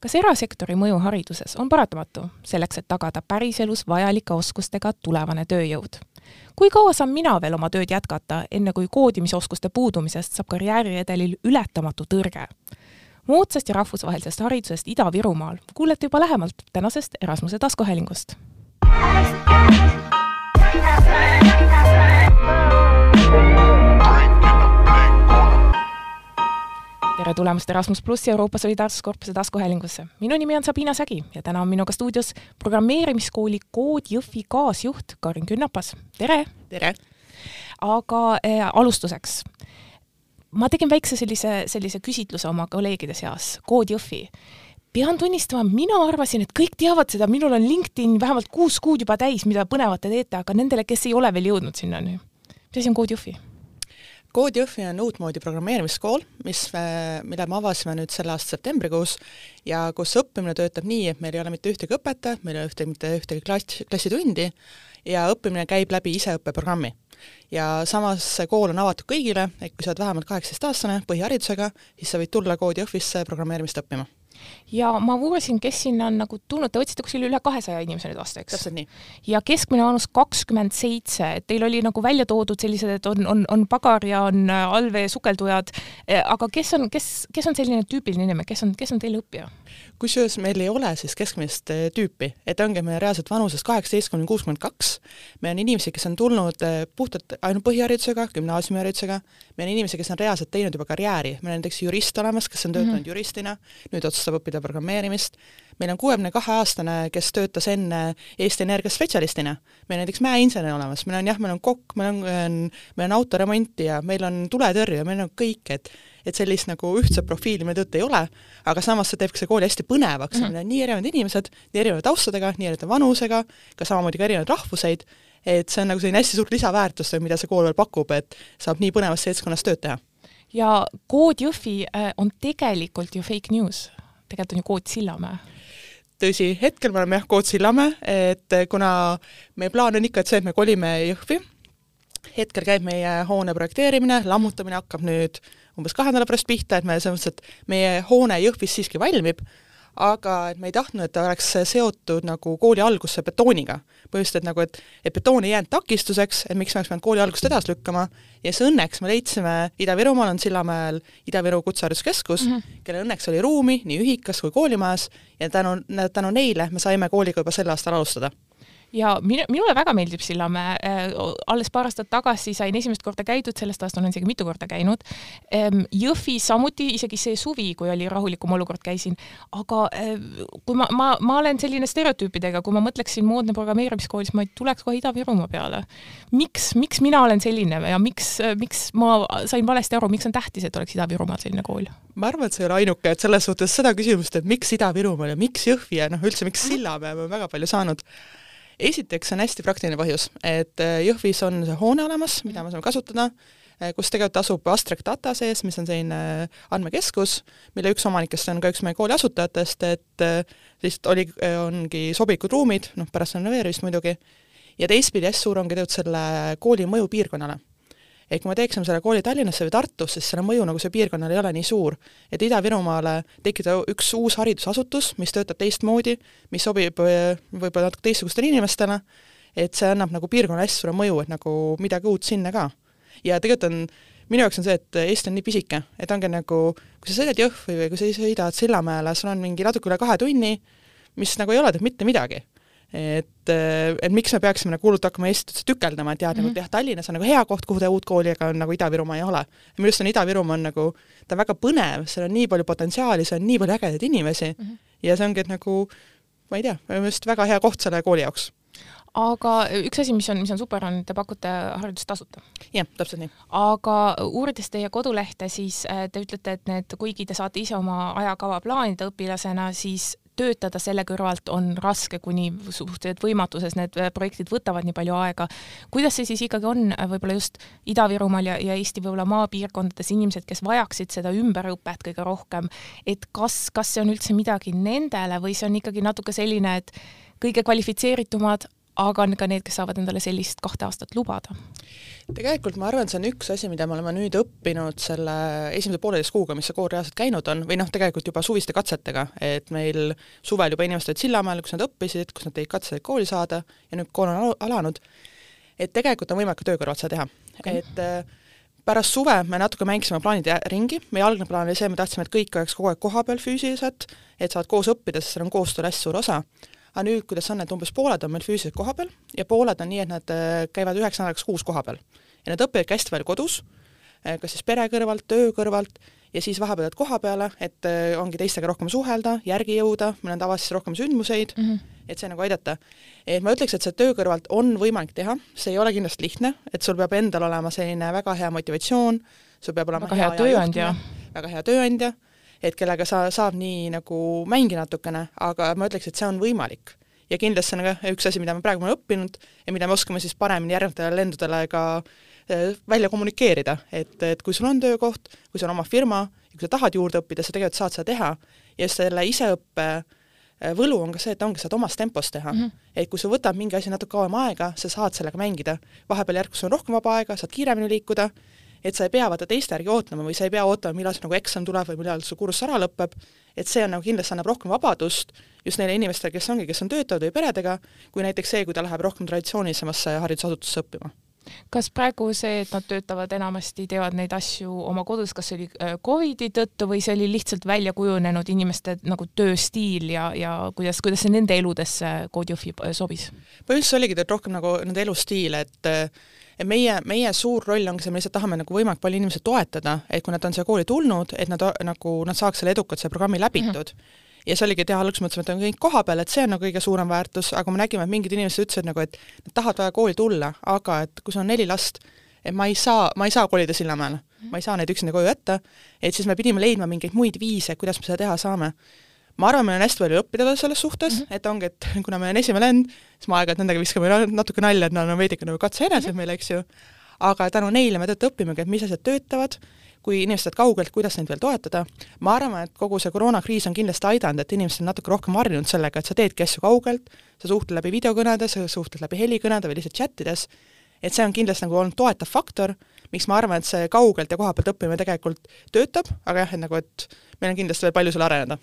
kas erasektori mõju hariduses on paratamatu selleks, et tagada päriselus vajalike oskustega tulevane tööjõud? kui kaua saan mina veel oma tööd jätkata, enne kui koodimisoskuste puudumisest saab karjääriredelil ületamatu tõrge? moodsast ja rahvusvahelisest haridusest Ida-Virumaal kuulete juba lähemalt tänasest Erasmuse taskuhäälingust. Tere tulemast Erasmus plussi Euroopa Solidaarsuskorpuse taskuhäälingusse. minu nimi on Sabina Sägi ja täna on minuga stuudios programmeerimiskooli Kood Jõhvi kaasjuht Karin Künnapas. tere! tere! aga äh, alustuseks, ma tegin väikse sellise, sellise küsitluse oma kolleegide seas, Kood Jõhvi pean tunnistama, mina arvasin, et kõik teavad seda, minul on LinkedIn vähemalt kuus kuud juba täis, mida põnevat te teete, aga nendele, kes ei ole veel jõudnud sinnani, mis asi on Kood Jõhvi? Kood Jõhvi on uutmoodi programmeerimiskool, mis, mille me avasime nüüd selle aasta septembrikuus ja kus õppimine töötab nii, et meil ei ole mitte ühtegi õpetajat, meil ei ole ühte, mitte ühtegi klass, klassitundi ja õppimine käib läbi iseõppeprogrammi. ja samas see kool on avatud kõigile, et kui sa oled vähemalt kaheksateistaastane põhiharidusega, siis sa võid tulla Kood Jõhvisse programmeerimist õppima ja ma uurisin, kes sinna on nagu tulnud, te võtsite kuskil üle kahesaja inimese nüüd vastu, eks? täpselt nii. ja keskmine vanus kakskümmend seitse, et teil oli nagu välja toodud sellised, et on, on, on pagar ja on äh, allveesukeldujad, äh, aga kes on, kes, kes on selline tüüpiline inimene, kes on, kes on teil õppija? Kusjuures meil ei ole siis keskmist äh, tüüpi, et ongi me reaalselt vanusest kaheksateist kuni kuuskümmend kaks, meil on inimesi, kes on tulnud puhtalt ainult põhiharidusega, gümnaasiumiharidusega, meil on inimesi, kes on reaalselt teinud juba karjääri, meil on näiteks jurist olemas, kes on töötanud mm -hmm. juristina, nüüd otsustab õppida programmeerimist, meil on kuuekümne kahe aastane, kes töötas enne Eesti Energia spetsialistina, meil on näiteks mäeinsener olemas, meil on jah, meil on kokk, meil on, meil on autoremontija, meil on tuletõrjuja, meil on kõik, et et sellist nagu ühtset profiili meil tõtt ei ole, aga samas see teeb ka see kooli hästi põnevaks mm, -hmm. meil on nii erinevad inimesed, nii erineva taustadega, nii erineva vanusega, ka samamoodi ka erinevaid rahvuseid, et see on nagu selline hästi suur lisaväärtus, mida see kool veel pakub, et saab nii põnevas seltskonnas tööd teha. Ja kood Jõhvi äh, on tegelikult ju fake news. Tegelikult on ju Koot Sillamäe. Tõsi, hetkel me oleme jah, Koot Sillamäe, et kuna meie plaan on ikka, et see, et me kolime Jõhvi, hetkel käib meie hoone projekteerimine, lammutamine hakkab nüüd umbes kahe nädala pärast pihta, et me selles mõttes, et meie hoone Jõhvis siiski valmib, aga et me ei tahtnud, et ta oleks seotud nagu kooli algusse betooniga. põhimõtteliselt, et nagu, et, et betoon ei jäänud takistuseks, et miks me oleks pidanud kooli algust edasi lükkama, ja siis õnneks me leidsime, Ida-Virumaal on Sillamäel Ida-Viru Kutsehariduskeskus mm, -hmm. kellel õnneks oli ruumi nii ühikas kui koolimajas ja tänu, tänu neile me saime kooliga juba sel aastal alustada ja minu, minule väga meeldib Sillamäe äh,, alles paar aastat tagasi sain esimest korda käidud, sellest aastast olen isegi mitu korda käinud ähm,. Jõhvis samuti, isegi see suvi, kui oli rahulikum olukord, käisin, aga äh, kui ma, ma, ma olen selline stereotüüpidega, kui ma mõtleksin moodne programmeerimiskool, siis ma tuleks kohe Ida-Virumaa peale. miks, miks mina olen selline ja miks, miks ma sain valesti aru, miks on tähtis, et oleks Ida-Virumaal selline kool? ma arvan, et see ei ole ainuke, et selles suhtes seda küsimust, et miks Ida-Virumaal ja miks Jõhvi ja noh, üldse miks Sillamäe, me oleme väga palju saanud esiteks on hästi praktiline põhjus, et äh, Jõhvis on see hoone olemas, mida me saame kasutada, äh, kus tegelikult asub Astrek Data sees, mis on selline äh, andmekeskus, mille üks omanikest on ka üks meie kooli asutajatest, et lihtsalt oli, ongi sobilikud ruumid, noh pärast renoveerimist muidugi, ja teistpidi hästi suur ongi tegelikult selle kooli mõju piirkonnale et kui me teeksime selle kooli Tallinnasse või Tartusse, siis selle mõju nagu see piirkonnal ei ole nii suur. et Ida-Virumaale tekitada üks uus haridusasutus, mis töötab teistmoodi, mis sobib äh, võib-olla natuke teistsugustele inimestele, et see annab nagu piirkonnale hästi suure mõju, et nagu midagi uut sinna ka. ja tegelikult on, minu jaoks on see, et Eesti on nii pisike, et ongi nagu, kui sa sõidad Jõhvi või kui sa sõidad Sillamäele, sul on mingi natuke üle kahe tunni, mis nagu ei ole tegelikult mitte midagi et, äh, et miks me peaksime nagu hullult hakkama Eestit tükeldama, et jah, nagu mm -hmm. jah, Tallinnas on nagu hea koht, kuhu teha uut kooli, aga nagu Ida-Virumaa ei ole. minu arust on Ida-Virumaa on nagu, ta on väga põnev, seal on nii palju potentsiaali, seal on nii palju ägedaid inimesi mm -hmm. ja see ongi, et nagu ma ei tea, minu meelest väga hea koht selle kooli jaoks aga üks asi, mis on, mis on super, on, te pakute haridust tasuta. jah, täpselt nii. aga uurides teie kodulehte, siis äh, te ütlete, et need, kuigi te saate ise oma ajakava plaanida õpilasena, siis töötada selle kõrvalt on raske kuni suhteliselt võimatu, sest need äh, projektid võtavad nii palju aega. kuidas see siis ikkagi on äh, võib-olla just Ida-Virumaal ja, ja Eesti võib-olla maapiirkondades inimesed, kes vajaksid seda ümberõpet kõige rohkem, et kas, kas see on üldse midagi nendele või see on ikkagi natuke selline, et kõige kvalifitseeritumad aga on ka need, kes saavad endale sellist kahte aastat lubada? tegelikult ma arvan, et see on üks asi, mida me oleme nüüd õppinud selle esimese pooleteist kuuga, mis see kool reaalselt käinud on, või noh, tegelikult juba suviste katsetega, et meil suvel juba inimesed olid Sillamäel, kus nad õppisid, kus nad tegid katseid kooli saada ja nüüd kool on alanud, et tegelikult on võimalik ka töö kõrvalt seda teha. Okay.. et äh, pärast suve me natuke mängisime plaanid ringi, meie algne plaan oli see, me tahtsime, et kõik oleks kogu aeg kohapeal füüsiliselt, et saavad koos õppida, sest seal on koostööl hästi suur osa aga nüüd, kuidas on, et umbes pooled on meil füüsiliselt kohapeal ja pooled on nii, et nad äh, käivad üheks nädalaks kuus kohapeal. ja nad õpivadki hästi palju kodus, äh, kas siis pere kõrvalt, töö kõrvalt, ja siis vahepeal jääd koha peale, et äh, ongi teistega rohkem suhelda, järgi jõuda, meil on tavaliselt rohkem sündmuseid mm, -hmm. et see nagu aidata. et ma ütleks, et see töö kõrvalt on võimalik teha, see ei ole kindlasti lihtne, et sul peab endal olema selline väga hea motivatsioon, sul peab olema väga hea, hea tööandja, väga hea tööandja et kellega sa, saab nii nagu mängida natukene, aga ma ütleks, et see on võimalik. ja kindlasti on ka üks asi, mida me praegu oleme õppinud ja mida me oskame siis paremini järgnevatele lendudele ka äh, välja kommunikeerida, et, et kui sul on töökoht, kui sul on oma firma ja kui sa tahad juurde õppida, sa tegelikult saad seda teha ja selle iseõppe äh, võlu on ka see, et ongi, saad omas tempos teha mm. -hmm. et kui sul võtab mingi asi natuke kauem aega, sa saad sellega mängida. vahepeal järk, kui sul on rohkem vaba aega, saad kiiremini liikuda et sa ei pea vaata teiste järgi ootama või sa ei pea ootama, millal see nagu eksam tuleb või millal su kursus ära lõpeb, et see on nagu kindlasti annab rohkem vabadust just neile inimestele, kes ongi, kes on töötavad või peredega, kui näiteks see, kui ta läheb rohkem traditsioonilisemasse haridusasutusse õppima kas praegu see, et nad töötavad enamasti, teevad neid asju oma kodus, kas see oli äh, Covidi tõttu või see oli lihtsalt välja kujunenud inimeste nagu tööstiil ja, ja kuidas, kuidas see nende eludesse Code-Jõhvi äh, sobis? põhimõtteliselt oligi tegelikult rohkem nagu nende elustiil, et et meie, meie suur roll ongi see, me lihtsalt tahame nagu võimalikult palju inimesi toetada, et kui nad on siia kooli tulnud, et nad nagu, nad saaks selle edukalt selle programmi läbitud. Mm. -hmm ja see oligi, et jah, alguses mõtlesime, et on kõik kohapeal, et see on nagu kõige suurem väärtus, aga me nägime, et mingid inimesed ütlesid nagu, et nad tahavad väga kooli tulla, aga et kui sul on neli last, et ma ei saa, ma ei saa kolida Sillamäele, ma ei saa neid üksinda koju jätta, et siis me pidime leidma mingeid muid viise, kuidas me seda teha saame ma arvan, meil on hästi palju õppida selles suhtes mm, -hmm. et ongi, et kuna meil on esimene lend, siis me aeg-ajalt nendega viskame natuke nalja, et nad on veidike nagu katsejänesed mm -hmm. meil, eks ju, aga tänu neile me tegelikult õpimegi, et mis asjad töötavad, kui inimesed kaugelt, kuidas neid veel toetada. ma arvan, et kogu see koroonakriis on kindlasti aidanud, et inimesed on natuke rohkem harjunud sellega, et sa teedki asju kaugelt, sa suhtled läbi videokõnede, sa suhtled läbi helikõnede või lihtsalt chattides, et see on kindlasti nagu olnud toetav faktor, miks ma arvan, et see kaugelt ja kohapealt õppimine tegelikult töötab, aga jah, et nagu, et meil on kindlasti veel palju seal areneda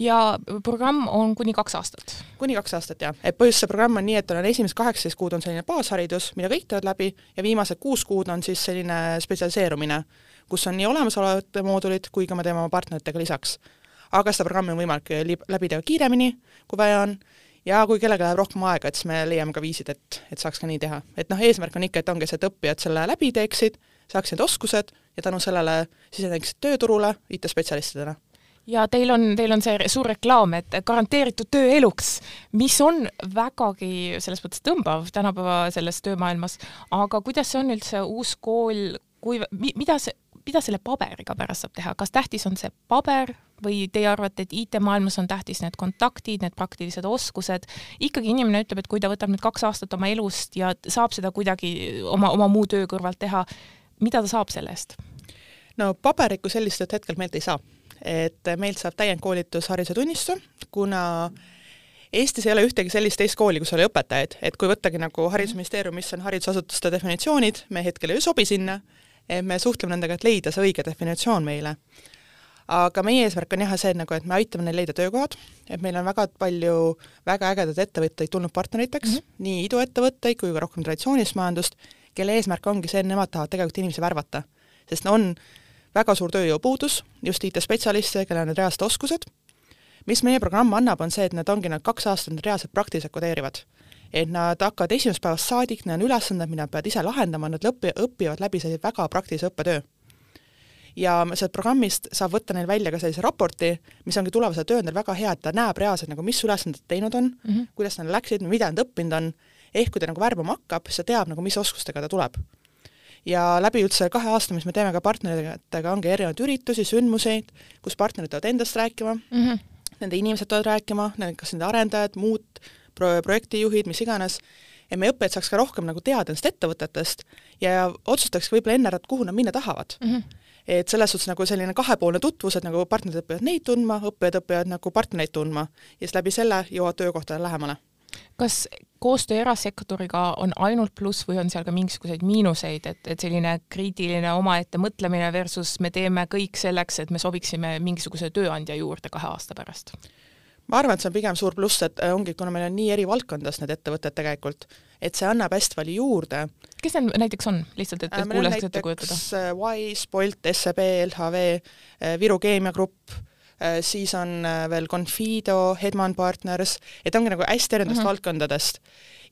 ja programm on kuni kaks aastat? kuni kaks aastat, jah. et põhjus see programm on nii, et on esimesed kaheksateist kuud on selline baasharidus, mida kõik teevad läbi, ja viimased kuus kuud on siis selline spetsialiseerumine, kus on nii olemasolevad moodulid kui ka me teeme oma partneritega lisaks. aga seda programmi on võimalik läbi teha kiiremini, kui vaja on, ja kui kellelgi läheb rohkem aega, et siis me leiame ka viisid, et, et saaks ka nii teha. et noh, eesmärk on ikka, et ongi see, et õppijad selle läbi teeksid, saaksid oskused ja tänu sellele siseneksid tööturule IT-spetsialistidena ja teil on, teil on see suur reklaam, et garanteeritud töö eluks, mis on vägagi selles mõttes tõmbav tänapäeva selles töömaailmas, aga kuidas see on üldse uus kool, kui, mida see, mida selle paberiga pärast saab teha, kas tähtis on see paber või teie arvate, et IT-maailmas on tähtis need kontaktid, need praktilised oskused, ikkagi inimene ütleb, et kui ta võtab nüüd kaks aastat oma elust ja saab seda kuidagi oma, oma muu töö kõrvalt teha, mida ta saab selle eest? no paberit kui sellist hetkel meilt ei saa et meilt saab täiendkoolitus hariduse tunnistu, kuna Eestis ei ole ühtegi sellist teist kooli, kus oli õpetajaid, et kui võttagi nagu Haridusministeerium, mis on haridusasutuste definitsioonid, me hetkel ei sobi sinna, me suhtleme nendega, et leida see õige definitsioon meile. aga meie eesmärk on jah see, nagu, et me aitame neil leida töökohad, et meil on väga palju väga ägedaid ettevõtteid tulnud partneriteks mm, -hmm. nii iduettevõtteid kui ka rohkem traditsioonilist majandust, kelle eesmärk ongi see, et nemad tahavad tegelikult inimesi värvata. sest no on väga suur tööjõupuudus, just IT-spetsialiste, kellel on need reaalsed oskused. mis meie programm annab, on see, et nad ongi need kaks aastat reaalselt praktiliselt kodeerivad. et nad hakkavad esimesest päevast saadik, neil on ülesanded, mida nad peavad ise lahendama, nad lõpi-, õpivad läbi sellise väga praktilise õppetöö. ja sealt programmist saab võtta neil välja ka sellise raporti, mis ongi tulevasel tööandjal väga hea, et ta näeb reaalselt nagu, mis ülesanded teinud on mm, -hmm. kuidas nad läksid, mida nad õppinud on, ehk kui ta nagu värbama hakkab, siis ta teab nagu, mis oskustega ta tuleb ja läbi üldse kahe aasta, mis me teeme ka partneritega, ongi erinevaid üritusi, sündmuseid, kus partnerid tulevad endast rääkima mm, -hmm. nende inimesed tulevad rääkima, kas nende arendajad, muud pro-, projektijuhid, mis iganes, ja meie õppijad saaks ka rohkem nagu teada nendest ettevõtetest ja otsustaks võib-olla enne ära, et kuhu nad minna tahavad mm. -hmm et selles suhtes nagu selline kahepoolne tutvus, et nagu partnerid õpivad neid tundma, õppijad õpivad nagu partnereid tundma ja siis läbi selle jõuavad töökohtadele lähemale kas koostöö erasektoriga on ainult pluss või on seal ka mingisuguseid miinuseid, et, et selline kriitiline omaette mõtlemine versus me teeme kõik selleks, et me sobiksime mingisuguse tööandja juurde kahe aasta pärast? ma arvan, et see on pigem suur pluss, et äh, ongi, kuna meil on nii eri valdkondades need ettevõtted tegelikult, et see annab hästi palju juurde. kes need näiteks on, lihtsalt, et, et kuulajaks ette kujutada? Äh, Wise, Bolt, SEB, LHV, äh, Viru Keemia Grupp, siis on veel Confido, Hedman Partners, et ongi nagu hästi erinevatest mm -hmm. valdkondadest.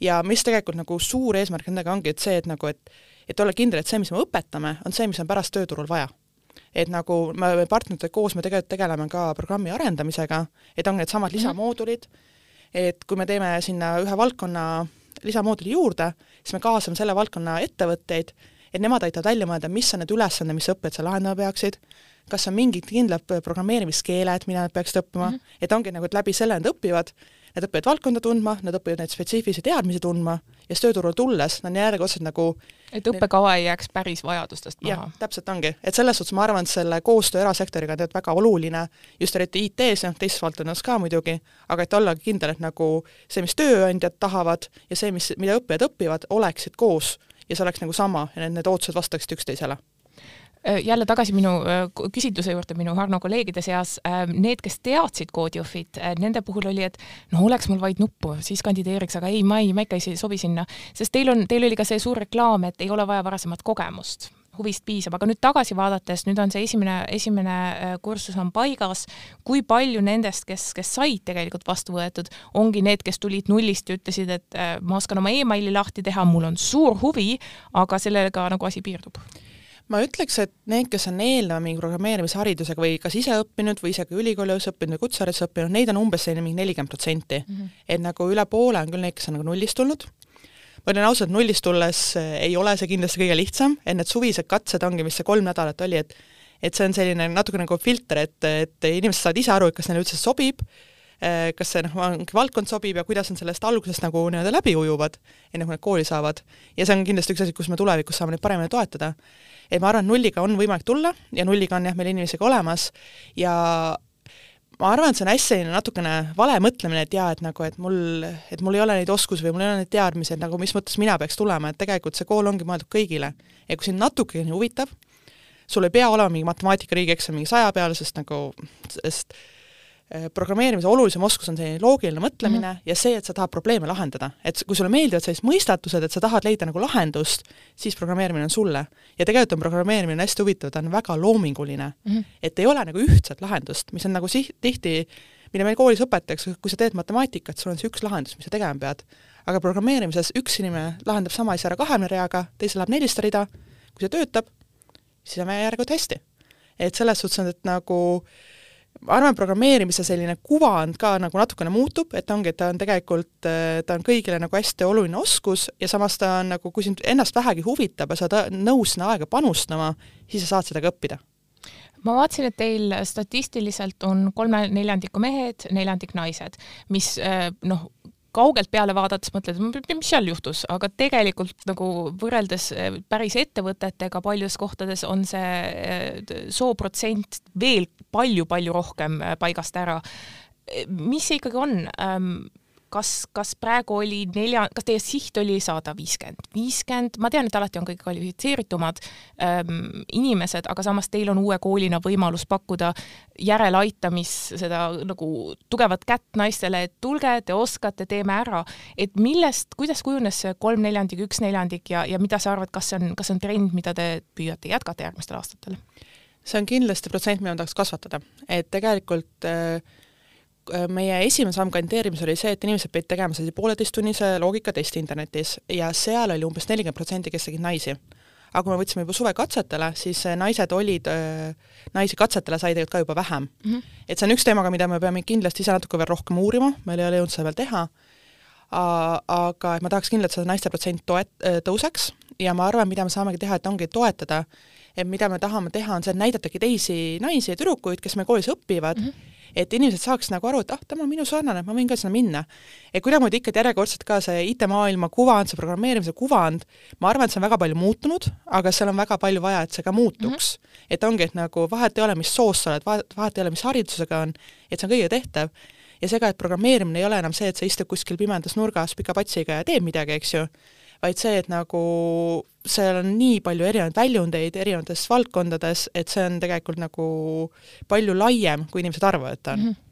ja mis tegelikult nagu suur eesmärk nendega ongi, et see, et nagu, et et olla kindel, et see, mis me õpetame, on see, mis on pärast tööturul vaja et nagu me partneritega koos me tegelikult tegeleme ka programmi arendamisega, et on needsamad mhm. lisamoodulid, et kui me teeme sinna ühe valdkonna lisamooduli juurde, siis me kaasame selle valdkonna ettevõtteid, et nemad aitavad välja mõelda, mis on need ülesanded, mis õppijad seal lahendama peaksid, kas on mingid kindlad programmeerimiskeeled, mida nad peaksid õppima. Mm, -hmm. et ongi nagu, et läbi selle nad õpivad. Nad õpivad valdkonda tundma, nad õpivad neid spetsiifilisi teadmisi tundma ja siis tööturule tulles nad on järjekordselt nagu et õppekava ei jääks päris vajadustest maha. täpselt ongi, et selles suhtes ma arvan, et selle koostöö erasektoriga on tegelikult väga oluline, just eriti IT-s ja teistes valdkondades ka muidugi, aga et olla kindel, et nagu see, mis tööandjad tahavad ja see, mis, mida õppijad õpivad, oleksid koos. Ja see oleks nagu sama ja need, need ootused vastaksid üksteisele jälle tagasi minu äh, küsitluse juurde minu Harno kolleegide seas, ähm, need, kes teadsid koodiõhvit, äh, nende puhul oli, et no oleks mul vaid nuppu, siis kandideeriks, aga ei, ma ei, ma ikka ei sobi sinna, sest teil on, teil oli ka see suur reklaam, et ei ole vaja varasemat kogemust huvist piisab, aga nüüd tagasi vaadates, nüüd on see esimene, esimene kursus on paigas, kui palju nendest, kes, kes said tegelikult vastu võetud, ongi need, kes tulid nullist ja ütlesid, et ma oskan oma emaili lahti teha, mul on suur huvi, aga sellega nagu asi piirdub? Ma ütleks, et need, kes on eelneva mingi programmeerimisharidusega või kas ise õppinud või isegi ülikoolis õppinud või kutsehariduses õppinud, neid on umbes selline mingi nelikümmend protsenti. Mhm. et nagu üle poole on küll neid, kes on nagu nullist tulnud, ma ütlen ausalt, nullist tulles eh, ei ole see kindlasti kõige lihtsam, et need suvised katsed ongi, mis see kolm nädalat oli, et et see on selline natuke nagu filter, et, et inimesed saavad ise aru, et kas neile üldse sobib, kas see noh, valdkond sobib ja kuidas nad sellest algusest nagu nii-öelda läbi ujuvad, enne kui nad kooli saavad. ja see on kindlasti üks asi, kus me tulevikus saame neid paremini toetada et ma arvan, et nulliga on võimalik tulla ja nulliga on jah, meil inimesi ka olemas ja ma arvan, et see on hästi selline natukene vale mõtlemine, et jaa, et nagu, et mul, et mul ei ole neid oskusi või mul ei ole neid teadmisi, et nagu mis mõttes mina peaks tulema, et tegelikult see kool ongi mõeldud kõigile. ja kui sind natukene huvitab, sul ei pea olema mingi matemaatika riigieksam mingi saja peal, sest nagu, sest Äh, programmeerimise olulisem oskus on selline loogiline mõtlemine mm -hmm. ja see, et sa tahad probleeme lahendada. et kui sulle meeldivad sellised mõistatused, et sa tahad leida nagu lahendust, siis programmeerimine on sulle. ja tegelikult on programmeerimine hästi huvitav, ta on väga loominguline mm. -hmm. et ei ole nagu ühtset lahendust, mis on nagu siht, tihti, mida meil koolis õpetatakse, kui sa teed matemaatikat, sul on see üks lahendus, mis sa tegema pead. aga programmeerimises üks inimene lahendab sama asja ära kahekümne reaga, teisel läheb nelisada rida, kui see töötab, siis on järelikult hästi. et selles suhtes on, et nagu äh, ma arvan, programmeerimise selline kuvand ka nagu natukene muutub, et ongi, et ta on tegelikult, ta on kõigile nagu hästi oluline oskus ja samas ta on nagu, kui sind ennast vähegi huvitab ja sa oled nõus sinna aega panustama, siis sa saad seda ka õppida. Ma vaatasin, et teil statistiliselt on kolme neljandiku mehed, neljandik naised, mis noh, kaugelt peale vaadates mõtled, mis seal juhtus, aga tegelikult nagu võrreldes eh, päris ettevõtetega paljudes kohtades on see eh, sooprotsent veel palju-palju rohkem eh, paigast ära. mis see ikkagi on? Kas, kas praegu oli nelja, kas teie siht oli saada viiskümmend, viiskümmend, ma tean, et alati on kõige kvalifitseeritumad ähm, inimesed, aga samas teil on uue koolina võimalus pakkuda järeleaitamis, seda nagu tugevat kätt naistele, et tulge, te oskate, teeme ära. et millest, kuidas kujunes see kolm neljandik, üks neljandik ja, ja mida sa arvad, kas see on, kas see on trend, mida te püüate jätkata järgmistel aastatel? see on kindlasti protsent, mida ma tahaks kasvatada, et tegelikult Äh, meie esimene samm kandideerimisel oli see, et inimesed pidid tegema sellise pooleteisttunnise loogikatesti internetis ja seal oli umbes nelikümmend protsenti, kes tegid naisi. aga kui me võtsime juba suve katsetele, siis äh, naised olid, äh, naisi katsetele sai tegelikult ka juba vähem mm. -hmm. et see on üks teemaga, mida me peame kindlasti ise natuke veel rohkem uurima, meil ei ole jõudnud seda veel teha, aga et ma tahaks kindlasti, et seda naiste protsent toet-, tõuseks ja ma arvan, mida me saamegi teha, et ongi toetada, et mida me tahame teha, on see, et näidatagi teisi naisi ja tüdrukuid, kes meil koolis õpivad mm, -hmm et inimesed saaks nagu aru, et ah, tema on minu sarnane, ma võin ka sinna minna. et kuidagimoodi ikkagi järjekordselt ka see IT-maailma kuvand, see programmeerimise kuvand, ma arvan, et see on väga palju muutunud, aga seal on väga palju vaja, et see ka muutuks mm. -hmm. et ongi, et nagu vahet ei ole, mis soost sa oled, vahet ei ole, mis haridusega on, et see on kõige tehtav ja seega, et programmeerimine ei ole enam see, et sa istud kuskil pimedas nurgas pika patsiga ja teed midagi, eks ju, vaid see, et nagu seal on nii palju erinevaid väljundeid erinevates valdkondades, et see on tegelikult nagu palju laiem, kui inimesed arvavad, et ta on mm. -hmm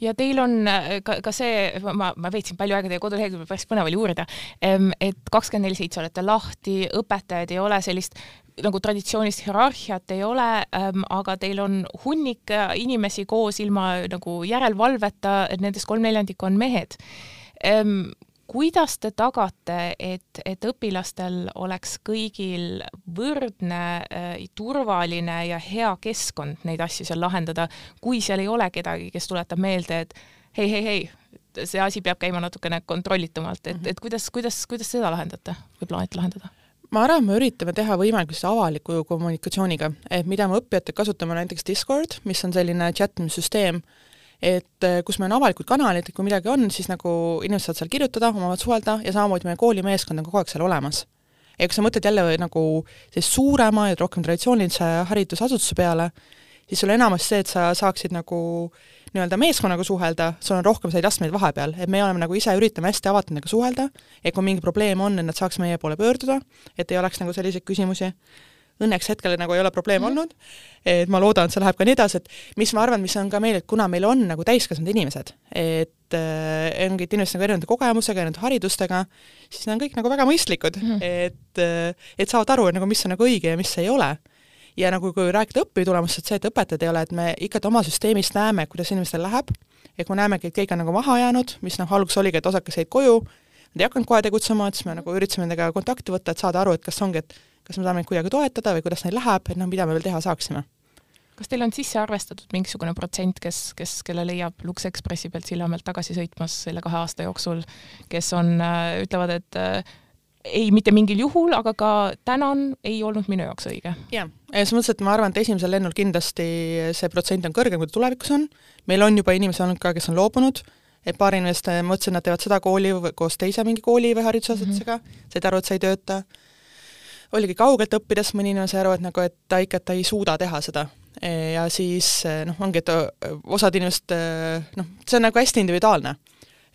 ja teil on äh, ka, ka see, ma, ma veetsin palju aega teie koduleheküljel, päris põnev oli uurida, et kakskümmend neli seitse olete lahti, õpetajaid ei ole sellist nagu traditsioonilist hierarhiat ei ole ähm,, aga teil on hunnik äh, inimesi koos ilma nagu järelevalveta, et nendest kolm neljandikku on mehed ähm,. Kuidas te tagate, et, et õpilastel oleks kõigil võrdne äh,, turvaline ja hea keskkond neid asju seal lahendada, kui seal ei ole kedagi, kes tuletab meelde, et hei, hei, hei, see asi peab käima natukene kontrollitumalt, et, et kuidas, kuidas, kuidas seda lahendate või plaanite lahendada? ma arvan, me üritame teha võimalikult avaliku kommunikatsiooniga, et mida me õppijatega kasutame, näiteks Discord, mis on selline chat-imissüsteem, et eh, kus meil on avalikud kanalid, et kui midagi on, siis nagu inimesed saavad seal kirjutada, omavahel suhelda ja samamoodi meie koolimeeskond on kogu aeg seal olemas. ja kui sa mõtled jälle nagu sellise suurema ja rohkem traditsioonilise haridusasutuse peale, siis sul enamasti see, et sa saaksid nagu nii-öelda meeskonnaga suhelda, sul on rohkem selliseid astmeid vahepeal, et me oleme nagu ise, üritame hästi avatult nendega suhelda, et kui mingi probleem on, et nad saaks meie poole pöörduda, et ei oleks nagu selliseid küsimusi. Õnneks hetkel nagu ei ole probleeme mm olnud, et ma loodan, et see läheb ka nii edasi, et mis ma arvan, mis on ka meil, et kuna meil on nagu täiskasvanud inimesed, et äh, ongi inimesed nagu erinevate kogemusega, erinevate haridustega, siis nad on kõik nagu väga mõistlikud. Mm, et äh, et saavad aru, et nagu mis on nagu õige ja mis ei ole. Ja nagu kui rääkida õpitulemustest, see, et õpetajad ei ole, et me ikkagi oma süsteemist näeme, kuidas inimestel läheb, ja kui me näemegi, et keegi on nagu maha jäänud, mis noh, alguses oligi, et osakas jäid koju, nad ei hakanud kohe tegutsema, et siis me nagu üritasime nendega kontakti võtta, et saada aru, et kas ongi, et kas me saame neid kuidagi toetada või kuidas neil läheb, et noh, mida me veel teha saaksime kas teil on sisse arvestatud mingisugune protsent, kes, kes, kelle leiab Lux Expressi pealt Sillamäelt tagasi sõitmas selle kahe aasta jooksul, kes on, äh, ütlevad, et äh, ei mitte mingil juhul, aga ka tänan ei olnud minu jaoks õige. jah, selles mõttes, et ma arvan, et esimesel lennul kindlasti see protsent on kõrgem, kui ta tulevikus on, meil on juba inimesi olnud ka, kes on loobunud, et paar inimest mõtlesid, nad teevad seda kooli koos teise mingi kooli või haridusasutusega mm, -hmm. said aru, et see ei tööta, oligi kaugelt õppides, mõni inimene sai aru, et nagu, et ta ikka, et ta ei suuda teha seda. ja siis noh, ongi, et osad inimesed noh, see on nagu hästi individuaalne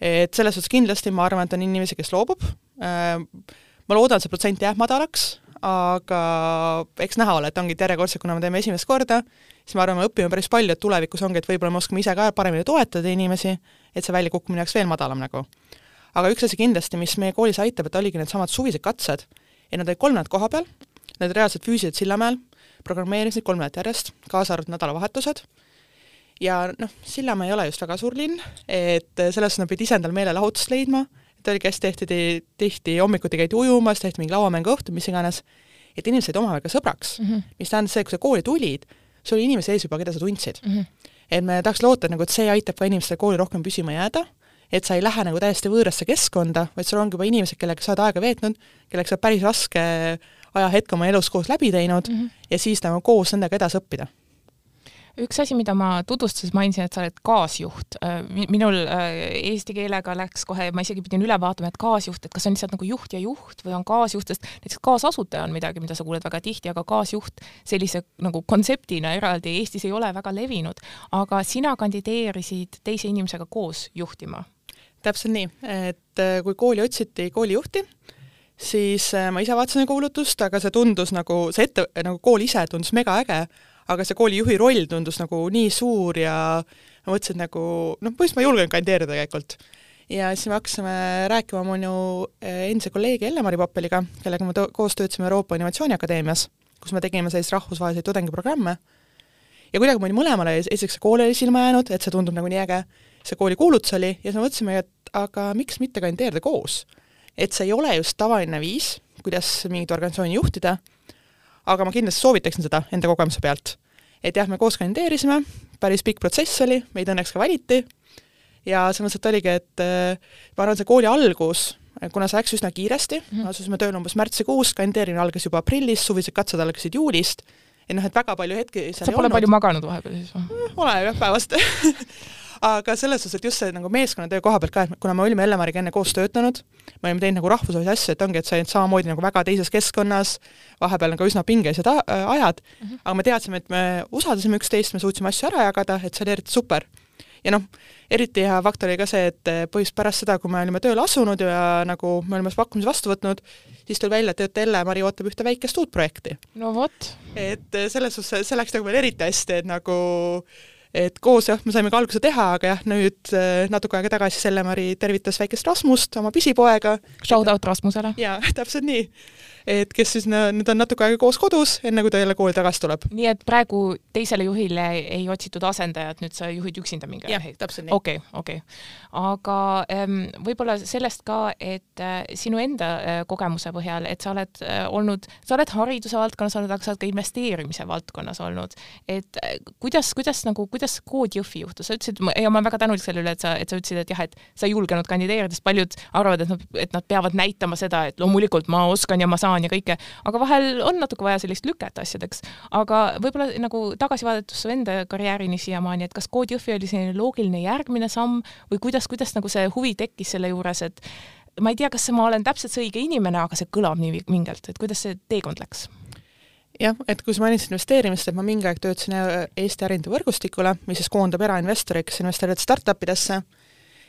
et selles suhtes kindlasti ma arvan, et on inimesi, kes loobub, ma loodan, see protsent jääb madalaks, aga eks näha ole, et ongi, et järjekordselt, kuna me teeme esimest korda, siis ma arvan, me õpime päris palju, et tulevikus ongi, et võib-olla me oskame ise ka paremini toetada inimesi, et see väljakukkumine oleks veel madalam nagu. aga üks asi kindlasti, mis meie koolis aitab, et oligi needsamad suvised katsed, et nad olid kolm nädalat koha peal, nad reaalselt füüsiliselt Sillamäel, programmeerisid kolm nädalat järjest, kaasa arvatud nädalavahetused, ja noh, Sillamäe ei ole just väga suur linn, et selles suhtes nad pidid ise endale meelelahutust leidma et oligi hästi tihti, tihti hommikuti käidi ujumas, tehti mingi lauamängu õhtu, mis iganes, et inimesed said omavahel ka sõbraks mm, -hmm. mis tähendas see, kui sa kooli tulid, sul oli inimesi ees juba, keda sa tundsid mm. -hmm. et me tahaks loota nagu, et see aitab ka inimestel kooli rohkem püsima jääda, et sa ei lähe nagu täiesti võõrasse keskkonda, vaid sul ongi juba inimesed, kellega sa oled aega veetnud, kellega sa oled päris raske ajahetk oma elus koos läbi teinud mm -hmm. ja siis nagu koos nendega edasi õppida üks asi, mida ma tutvustuses mainisin, et sa oled kaasjuht. Äh, minul äh, eesti keelega läks kohe, ma isegi pidin üle vaatama, et kaasjuht, et kas on lihtsalt nagu juht ja juht või on kaasjuht, sest näiteks kaasasutaja on midagi, mida sa kuuled väga tihti, aga kaasjuht sellise nagu kontseptina eraldi Eestis ei ole väga levinud. aga sina kandideerisid teise inimesega koos juhtima? Täpselt nii, et äh, kui kooli otsiti koolijuhti, siis ma ise vaatasin kuulutust, aga see tundus nagu, see ette, nagu kool ise tundus mega äge, aga see koolijuhi roll tundus nagu nii suur ja ma mõtlesin, nagu noh, põhimõtteliselt ma julgen kandideerida tegelikult. ja siis me hakkasime rääkima minu eh, endise kolleegi Elle-Mari Pappeliga, kellega me koos töötasime Euroopa Innovatsiooniakadeemias, kus me tegime selliseid rahvusvahelisi tudengiprogramme, ja kuidagi meil mõlemale esiteks see kool oli silma jäänud, et see tundub nagu nii äge, see kooli kuulutus oli, ja siis me mõtlesime, et aga miks mitte kandideerida koos. et see ei ole just tavaline viis, kuidas mingit organisatsiooni juhtida, aga ma kindlasti soovitaksin seda enda kogemuse pealt. et jah, me koos kandideerisime, päris pikk protsess oli, meid õnneks ka valiti ja selles mõttes, et oligi, et äh, ma arvan, see kooli algus, kuna see läks üsna kiiresti mm, -hmm. asusime tööle umbes märtsikuus, kandideerimine algas juba aprillis, suvised katsed algasid juulist, et noh, et väga palju hetki sa pole olnud. palju maganud vahepeal siis või? oleneb jah, päevast aga selles suhtes, et just see nagu meeskonnatöö koha pealt ka, et kuna me olime Elle-Mariga enne koos töötanud, me olime teinud nagu rahvusvahelisi asju, et ongi, et sa olid samamoodi nagu väga teises keskkonnas, vahepeal nagu üsna pingelised ajad mm, -hmm. aga me teadsime, et me usaldasime üksteist, me suutsime asju ära jagada, et see oli eriti super. ja noh, eriti hea faktor oli ka see, et põhjust pärast seda, kui me olime tööle asunud ja nagu me olime pakkumise vastu võtnud, siis tuli välja, et ÖTL-Mari ootab ühte väikest uut projekti. no vot. et selles suhtes see läks nagu veel eriti hästi, et nagu et koos jah, me saime ka alguse teha, aga jah, nüüd äh, natuke aega tagasi Selle-Mari tervitas väikest Rasmust, oma pisipoega. Shout out Rasmusele. jaa, täpselt nii et kes siis nüüd on natuke aega koos kodus, enne kui ta jälle kooli tagasi tuleb. nii et praegu teisele juhile ei otsitud asendajat, nüüd sa juhid üksinda mingi jah, täpselt nii. okei okay,, okei okay.. aga ähm, võib-olla sellest ka, et äh, sinu enda äh, kogemuse põhjal, et sa oled äh, olnud, sa oled hariduse valdkonnas olnud, aga sa oled ka investeerimise valdkonnas olnud, et äh, kuidas, kuidas nagu, kuidas Kood Jõhvi juhtus, sa ütlesid, ja ma olen väga tänulik selle üle, et sa, et sa ütlesid, et jah, et sa ei julgenud kandideerida, sest paljud arvavad, et nad, et nad peavad näitama seda, et loomulikult ma oskan ja ma saan ja kõike, aga vahel on natuke vaja sellist lüket asjadeks. aga võib-olla nagu tagasi vaadates su enda karjäärini siiamaani, et kas Kood Jõhvi oli selline loogiline järgmine samm või kuidas, kuidas nagu see huvi tekkis selle juures, et ma ei tea, kas ma olen täpselt see õige inimene, aga see kõlab nii mingelt, et kuidas see teekond läks? jah, et kui sa mainisid investeerimist, et ma mingi aeg töötasin Eesti ärindusvõrgustikule, mis siis koondab erainvestoreid, kes investeerivad startup idesse,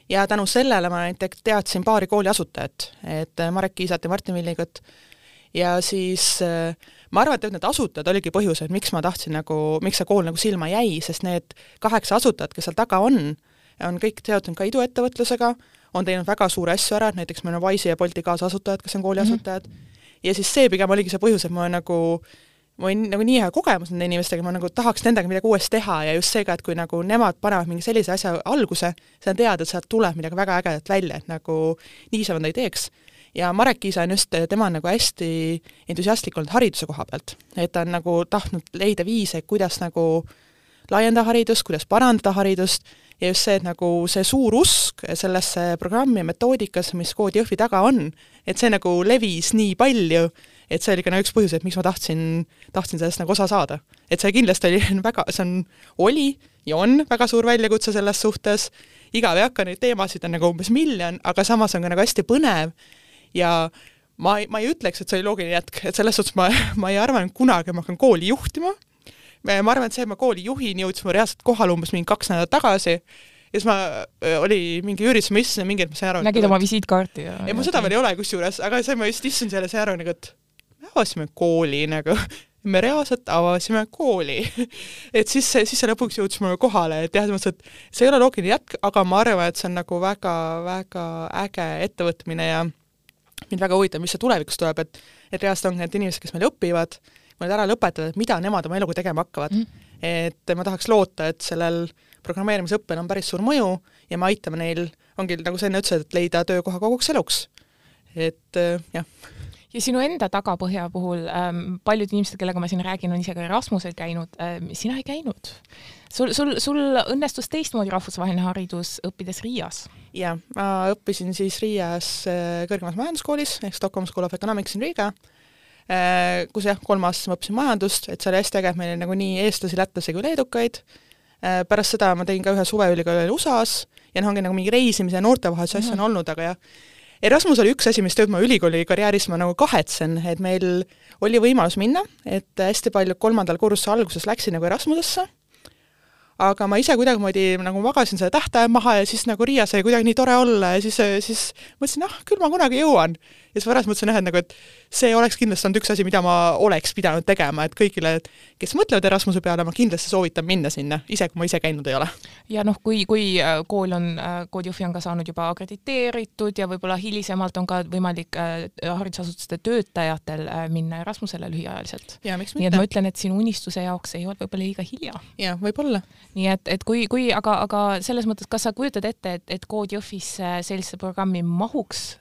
ja tänu sellele ma näiteks teadsin paari kooli asutajat, et Marek Kiisat ja Martin Villigut, ja siis äh, ma arvan, et need asutajad oligi põhjus, et miks ma tahtsin nagu, miks see kool nagu silma jäi, sest need kaheksa asutajat, kes seal taga on, on kõik seotud ka iduettevõtlusega, on teinud väga suuri asju ära, et näiteks meil on Wise'i ja Bolti kaasasutajad, kes on kooli mm -hmm. asutajad, ja siis see pigem oligi see põhjus, et ma nagu mul on nagu nii hea kogemus nende inimestega, ma nagu tahaks nendega midagi uuesti teha ja just seega, et kui nagu nemad panevad mingi sellise asja alguse, sa tead, et sealt tuleb midagi väga ägedat välja, et nagu niisama ta ei teeks ja Marek Kiisa on just, tema on nagu hästi entusiastlik olnud hariduse koha pealt. et ta on nagu tahtnud leida viise, kuidas nagu laiendada haridust, kuidas parandada haridust ja just see, et nagu see suur usk sellesse programmi metoodikasse, mis Koodi Jõhvi taga on, et see nagu levis nii palju, et see oli ka nagu üks põhjus, et miks ma tahtsin, tahtsin sellest nagu osa saada. et see kindlasti oli väga, see on, oli ja on väga suur väljakutse selles suhtes, igav ei hakka, neid teemasid on nagu umbes miljon, aga samas on ka nagu hästi põnev ja ma ei, ma ei ütleks, et see oli loogiline jätk, et selles suhtes ma, ma ei arvanud kunagi, ma hakkan kooli juhtima, ma arvan, et see, et ma kooli juhin, jõudis ma reaalselt kohale umbes mingi kaks nädalat tagasi, ja siis ma, oli mingi üritus, ma istusin mingi hetk, ma sain aru nägid oma visiitkaarti ja ei, mul seda veel ei ole kusjuures, aga see, ma just istusin seal ja sain aru nagu, et me avasime kooli nagu, me reaalselt avasime kooli. Et siis, siis see lõpuks jõudis mulle kohale, et jah, selles mõttes, et see ei ole loogiline jätk, aga ma arvan, et see on nagu väga-väga äge ettevõtmine ja mind väga huvitab, mis see tulevikus tuleb, et et reaalselt ongi need inimesed, kes meil õpivad, kui nad ära lõpetavad, et mida nemad oma eluga tegema hakkavad mm. -hmm. et ma tahaks loota, et sellel programmeerimisõppel on päris suur mõju ja me aitame neil, ongi nagu sa enne ütlesid, et leida töökoha koguks eluks. et jah ja sinu enda tagapõhja puhul ähm, paljud inimesed, kellega ma siin räägin, on ise ka Erasmusel käinud ähm,, sina ei käinud. Sul, sul, sul õnnestus teistmoodi rahvusvaheline haridus õppides Riias? jaa, ma õppisin siis Riias äh, kõrgemas majanduskoolis ehk Stockholm School of Economics in Riga äh,, kus jah, kolm aastat ma õppisin majandust, et see oli hästi äge, et meil oli nagu nii eestlasi, lätlasi kui leedukaid. Äh,, pärast seda ma tegin ka ühe suveülikooli USA-s ja noh, ongi nagu mingi reisimise ja noortevahelise asju mm on olnud, aga jah, Erasmus oli üks asi, mis töötab mu ülikooli karjääris ma nagu kahetsen, et meil oli võimalus minna, et hästi palju kolmandal kursuse alguses läksin nagu Erasmusesse, aga ma ise kuidagimoodi nagu magasin selle tähtaja maha ja siis nagu Riias oli kuidagi nii tore olla ja siis, siis mõtlesin, ah, küll ma kunagi jõuan. ja siis pärast mõtlesin jah, et nagu, et see oleks kindlasti olnud üks asi, mida ma oleks pidanud tegema, et kõigile, kes mõtlevad Erasmuse peale, ma kindlasti soovitan minna sinna, ise kui ma ise käinud ei ole. ja noh, kui, kui äh, kool on, äh, Kood Jõhvi on ka saanud juba akrediteeritud ja võib-olla hilisemalt on ka võimalik äh, haridusasutuste töötajatel minna Erasmusele lühiajaliselt. nii et ma ütlen, et sinu unistuse jaoks ei ole võib-olla liiga hilja. jah, võib-olla. Nii et, et kui, kui aga, aga selles mõttes, kas sa kujutad ette, et, et Kood Jõhvisse sellise programmi mahuks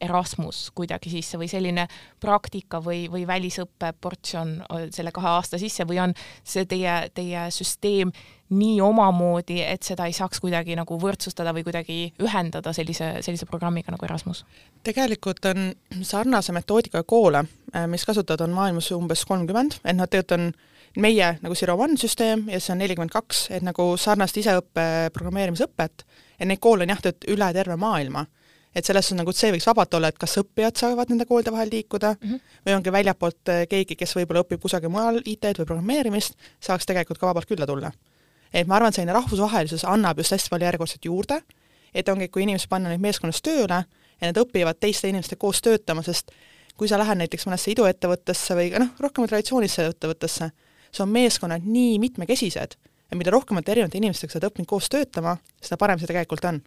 Erasmus kuidagi sisse või selline praktika või, või välisõppe portsjon selle kahe aasta sisse või on see teie, teie süsteem nii omamoodi, et seda ei saaks kuidagi nagu võrdsustada või kuidagi ühendada sellise, sellise programmiga nagu Erasmus? tegelikult on sarnase metoodikaga koole, äh, mis kasutavad, on maailmas umbes kolmkümmend, et noh, tegelikult on meie nagu Zero One süsteem ja see on nelikümmend kaks, et nagu sarnast iseõppe programmeerimisõpet, et neid koole on jah, üle terve maailma et selles suhtes nagu, see võiks vabalt olla, et kas õppijad saavad nende koolide vahel liikuda mm -hmm. või ongi väljapoolt äh, keegi, kes võib-olla õpib kusagil mujal IT-d või programmeerimist, saaks tegelikult ka vabalt külla tulla. et ma arvan, et selline rahvusvahelisus annab just hästi palju järjekordselt juurde, et ongi, kui inimesed panna neid meeskonnas tööle ja nad õpivad teiste inimestega koos töötama, sest kui sa lähed näiteks mõnesse iduettevõttesse või noh, rohkem traditsioonilisse ettevõttesse, see on meeskonnad nii mitmekesised ja mida rohkemate erinevate inimestega sa oled õppinud koos töötama, seda parem see tegelikult on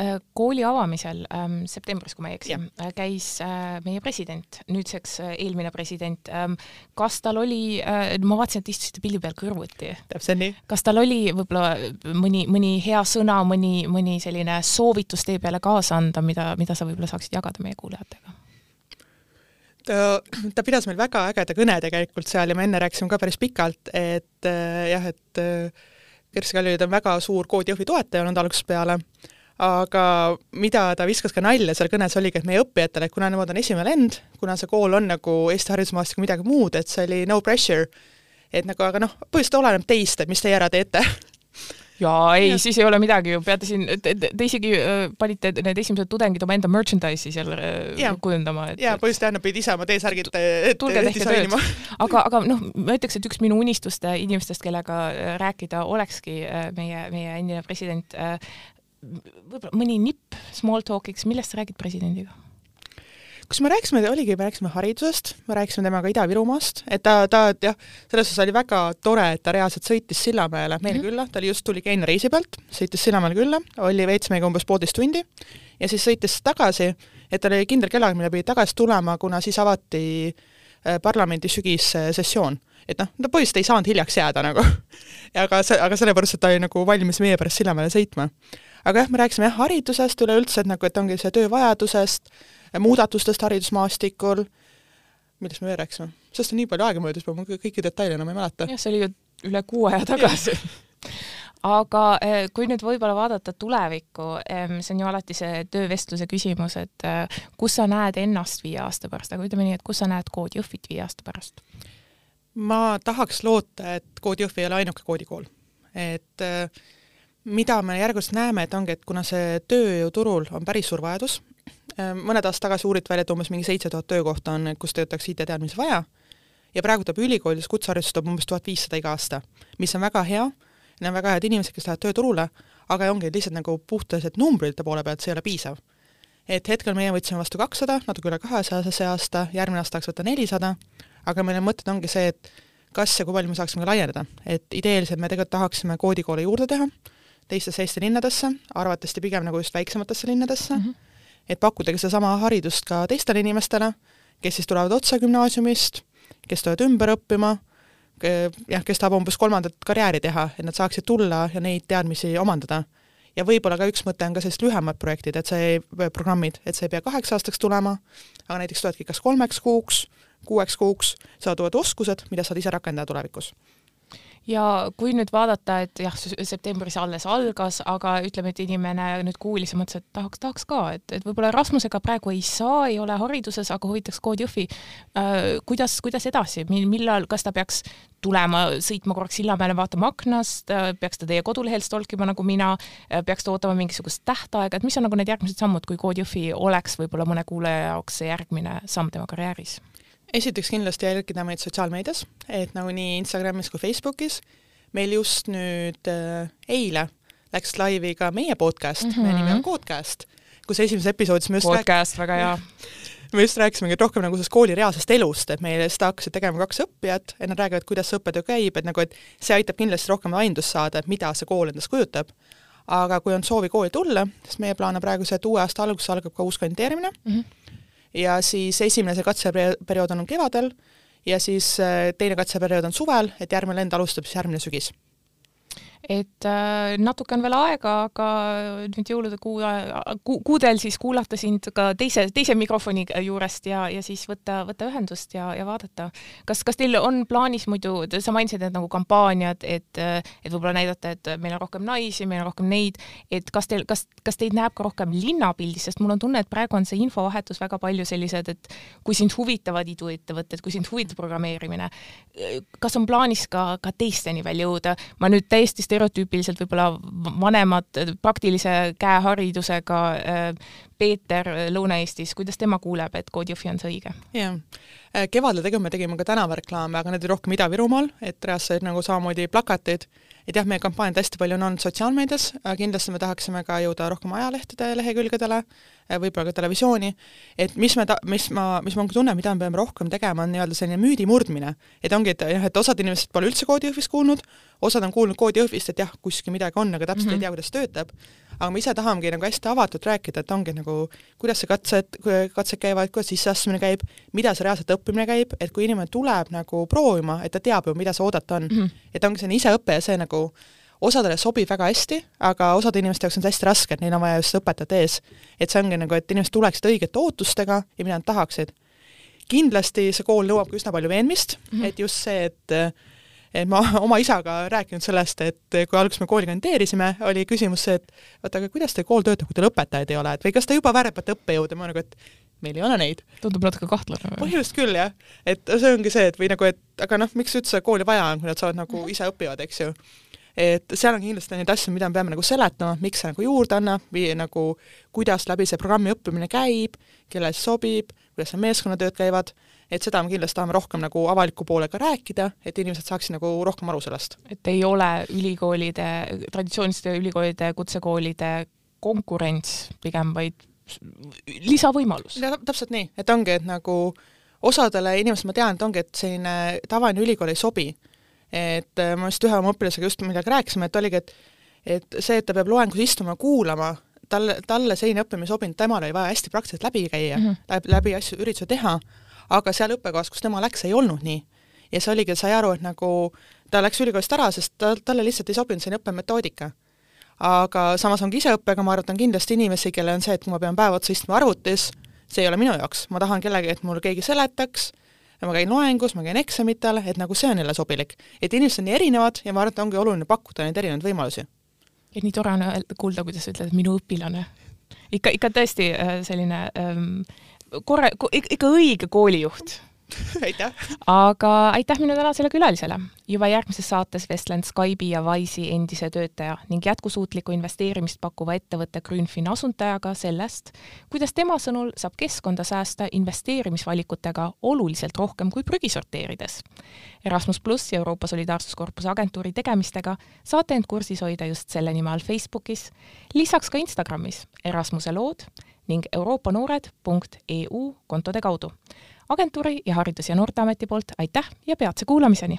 Äh, kooli avamisel ähm, septembris, kui ma ei eksi, äh, käis äh, meie president, nüüdseks äh, eelmine president ähm,. kas tal oli äh,, ma vaatasin, et istusite pildi peal kõrvuti. täpselt nii. kas tal oli võib-olla mõni, mõni hea sõna, mõni, mõni selline soovitus tee peale kaasa anda, mida, mida sa võib-olla saaksid jagada meie kuulajatega? Ta, ta pidas meil väga ägeda kõne tegelikult seal ja me enne rääkisime ka päris pikalt, et äh, jah, et äh, Kersti Kaljulaid on väga suur Koodi Jõhvi toetaja olnud algusest peale. Aga mida ta viskas ka nalja seal kõnes, oligi, et meie õppijatele, et kuna nemad on esimene lend, kuna see kool on nagu Eesti haridusmaastikul midagi muud, et see oli no pressure, et nagu aga noh, põhimõtteliselt oleneb teist, et mis teie ära teete jaa, ei, siis ei ole midagi ju, peate siin, te, te, isegi äh, panite need esimesed tudengid oma enda merchandise'i seal äh, ja. kujundama. jaa, põhimõtteliselt jah, nad pidid ise oma T-särgid tulge tehke tööd. aga, aga noh, ma ütleks, et üks minu unistuste inimestest, kellega äh, rääkida olekski meie, meie endine president võib-olla mõni nipp small talk'iks, millest sa räägid presidendiga? Kus me rääkisime, oligi, me rääkisime haridusest, me rääkisime temaga Ida-Virumaast, et ta, ta, jah, selles suhtes oli väga tore, et ta reaalselt sõitis Sillamäele meile mm -hmm. külla, ta oli just, tuli Keina reisi pealt, sõitis Sillamäele külla, oli veits meiega umbes poolteist tundi ja siis sõitis tagasi, et tal oli kindel kellaaeg, mille pidi tagasi tulema, kuna siis avati äh, parlamendi sügissessioon. et noh, ta põhimõtteliselt ei saanud hiljaks jääda nagu aga see, aga sellepärast, et ta oli nagu valmis meie pärast Sillamäele sõitma aga jah, me rääkisime jah, haridusest üleüldse, et nagu, et ongi see töövajadusest, muudatustest haridusmaastikul, millest me veel rääkisime? sellest on nii palju aega möödas, ma kõiki detaile enam ei mäleta. jah, see oli ju üle kuu aja tagasi aga eh, kui nüüd võib-olla vaadata tulevikku, see on ju alati see töövestluse küsimus, et eh, kus sa näed ennast viie aasta pärast, aga ütleme nii, et kus sa näed Kood Jõhvit viie aasta pärast? ma tahaks loota, et Kood Jõhvi ei ole ainuke koodikool. et mida me järgmist näeme, et ongi, et kuna see tööjõuturul on päris suur vajadus, mõned aastad tagasi uuriti välja, et umbes mingi seitse tuhat töökohta on, kus töötaks IT-teadmisi vaja, ja praegu tuleb ülikoolides kutsehariduses tuleb umbes tuhat viissada iga aasta, mis on väga hea, need on väga head inimesed, kes lähevad tööturule, aga ongi lihtsalt nagu puhtalt numbrite poole pealt, see ei ole piisav. et hetkel meie võtsime vastu kakssada, natuke üle kahesaja see aasta, järgmine aasta tahaks võtta nelisada, aga meil on mõtted ongi see, et kas ja kui palju me saaksime laieneda, et ideeliselt me tegelikult tahaksime koodikoole juurde teha, teistesse Eesti linnadesse, arvatavasti pigem nagu just väiksematesse linnadesse. Mm, -hmm. Et pakkudagi sedasama haridust ka teistele inimestele, kes siis tulevad otse gümnaasiumist, kes tulevad ümber õppima, jah, kes tahab umbes kolmandat karjääri teha, et nad saaksid tulla ja neid teadmisi omandada. ja võib-olla ka üks mõte on ka sellised lühemad projektid, et see programmid, et see ei pea kaheks aastaks tulema, aga näiteks tuledki kas kolmeks kuuks, kuueks kuuks, saavad uued oskused, mida saad ise rakendada tulevikus ja kui nüüd vaadata, et jah, septembris alles algas, aga ütleme, et inimene nüüd kuulis ja mõtles, et tahaks, tahaks ka, et, et võib-olla Rasmusega praegu ei saa, ei ole hariduses, aga huvitaks Kood Jõhvi äh,. kuidas, kuidas edasi, millal, kas ta peaks tulema, sõitma korraks Sillamäele, vaatama aknast, äh, peaks ta teie kodulehel stalkima nagu mina, äh, peaks ta ootama mingisugust tähtaega, et mis on nagu need järgmised sammud, kui Kood Jõhvi oleks võib-olla mõne kuulaja jaoks see järgmine samm tema karjääris? Esiteks kindlasti jälgida meid sotsiaalmeedias, et nagu nii Instagramis kui Facebookis. meil just nüüd äh, eile läks laivi ka meie podcast mm, -hmm. meie nimi on Codecast, kus esimeses episoodis me just podcast rääk..., väga hea me just rääkisimegi rohkem nagu sellest kooli reaalsest elust, et meile seda hakkasid tegema kaks õppijat, et nad räägivad, kuidas see õppetöö käib, et nagu, et see aitab kindlasti rohkem aimdust saada, et mida see kool endast kujutab. aga kui on soovi kooli tulla, siis meie plaan on praegu see, et uue aasta alguses algab ka uus kandideerimine mm, -hmm ja siis esimene see katseperiood on kevadel ja siis äh, teine katseperiood on suvel, et järgmine lend alustab siis järgmine sügis et äh, natuke on veel aega, aga nüüd jõulude kuu ku,, kuudel siis kuulata sind ka teise, teise mikrofoni juurest ja, ja siis võtta, võtta ühendust ja, ja vaadata. kas, kas teil on plaanis muidu, sa mainisid, et nagu kampaaniad, et, et võib-olla näidata, et meil on rohkem naisi, meil on rohkem neid, et kas teil, kas, kas teid näeb ka rohkem linnapildis, sest mul on tunne, et praegu on see infovahetus väga palju sellised, et kui sind huvitavad iduettevõtted, kui sind huvitab programmeerimine, kas on plaanis ka, ka teisteni veel jõuda? ma nüüd täiesti stereotüüpiliselt võib-olla vanemad praktilise käeharidusega äh, Peeter Lõuna-Eestis, kuidas tema kuuleb, et Code Jõhvi on see õige? jah, äh, kevadel tegime, me tegime ka tänavareklaame, aga need olid rohkem Ida-Virumaal, et reaalselt nagu samamoodi plakatid, et jah, meie kampaaniad hästi palju on olnud sotsiaalmeedias, kindlasti me tahaksime ka jõuda rohkem ajalehtede lehekülgedele, võib-olla ka televisiooni, et mis me ta-, mis ma, mis ma tunnen, mida me peame rohkem tegema, on nii-öelda selline müüdi murdmine. et ongi, et jah, et osad inimesed pole üldse koodi Jõhvist kuulnud, osad on kuulnud koodi Jõhvist, et jah, kuskil midagi on, aga täpselt mm -hmm. ei mhm. tea, kuidas töötab, aga me ise tahamegi nagu hästi avatult rääkida, et ongi nagu, kuidas see katsed, katsed käivad, kuidas sisseastumine käib, mida see reaalselt õppimine käib, et kui inimene tuleb nagu proovima, et ta teab ju, mida see oodata on mm. -hmm. et ongi selline iseõpe ja see nagu osadele sobib väga hästi, aga osade inimeste jaoks on see hästi raske, et neil on vaja just õpetajat ees. et see ongi nagu, et inimesed tuleksid õigete ootustega ja mida nad tahaksid. kindlasti see kool nõuab ka üsna palju veenmist mm, -hmm. et just see, et et ma oma isaga rääkinud sellest, et kui alguses me kooli kandideerisime, oli küsimus see, et vaata, aga kuidas teil kool töötab, kui teil õpetajaid ei ole, et või kas te juba värbate õppejõude, ma nagu, et meil ei ole neid. tundub natuke kahtlane. põhimõtteliselt küll, jah. et see ongi see, et või nagu, et aga noh, miks üldse kooli vaja on, kui nad saavad nagu ise õpivad, eks ju et seal on kindlasti neid asju, mida me peame nagu seletama, miks see nagu juurde annab või nagu kuidas läbi see programmi õppimine käib, kellele see sobib, kuidas seal meeskonnatööd käivad et seda me kindlasti tahame rohkem nagu avaliku poolega rääkida, et inimesed saaksid nagu rohkem aru sellest. et ei ole ülikoolide, traditsiooniliste ülikoolide, kutsekoolide konkurents pigem, vaid lisavõimalus. täpselt nii, et ongi, et nagu osadele inimestele ma tean, et ongi, et selline tavaline ülikool ei sobi. et äh, ma just ühe oma õpilasega just midagi rääkisime, et oligi, et et see, et ta peab loengus istuma, kuulama, talle, talle selline õppimine ei sobinud, temal oli vaja hästi praktiliselt läbi käia mm, -hmm. läbi, läbi asju, üritusi teha aga seal õppekohas, kus tema läks, ei olnud nii. ja see oligi, sai aru, et nagu ta läks ülikoolist ära, sest ta, talle lihtsalt ei sobinud selline õppemetoodika. aga samas ongi iseõppega, ma arvan, kindlasti inimesi, kellel on see, et kui ma pean päev otsa istuma arvutis, see ei ole minu jaoks, ma tahan kellegi, et mul keegi seletaks, ma käin loengus, ma käin eksamitel, et nagu see on jälle sobilik. et inimesed on nii erinevad ja ma arvan, et ongi oluline pakkuda neid erinevaid võimalusi. ja nii tore on kuulda, kuidas sa ütled, et minu õpilane. ikka, ikka tõesti äh, selline ähm, korra-, ikka õige koolijuht aitäh! aga aitäh minu tänasele külalisele! juba järgmises saates vestlen Skype'i ja Wise'i endise töötaja ning jätkusuutlikku investeerimist pakkuva ettevõtte Grünfin asundajaga sellest, kuidas tema sõnul saab keskkonda säästa investeerimisvalikutega oluliselt rohkem kui prügi sorteerides. Erasmus pluss ja Euroopa Solidaarsuskorpuse agentuuri tegemistega saate end kursis hoida just selle nime all Facebookis, lisaks ka Instagramis Erasmuse lood ning euroopanoored.eu kontode kaudu. agentuuri ja Haridus- ja Noorteameti poolt aitäh ja peatse kuulamiseni!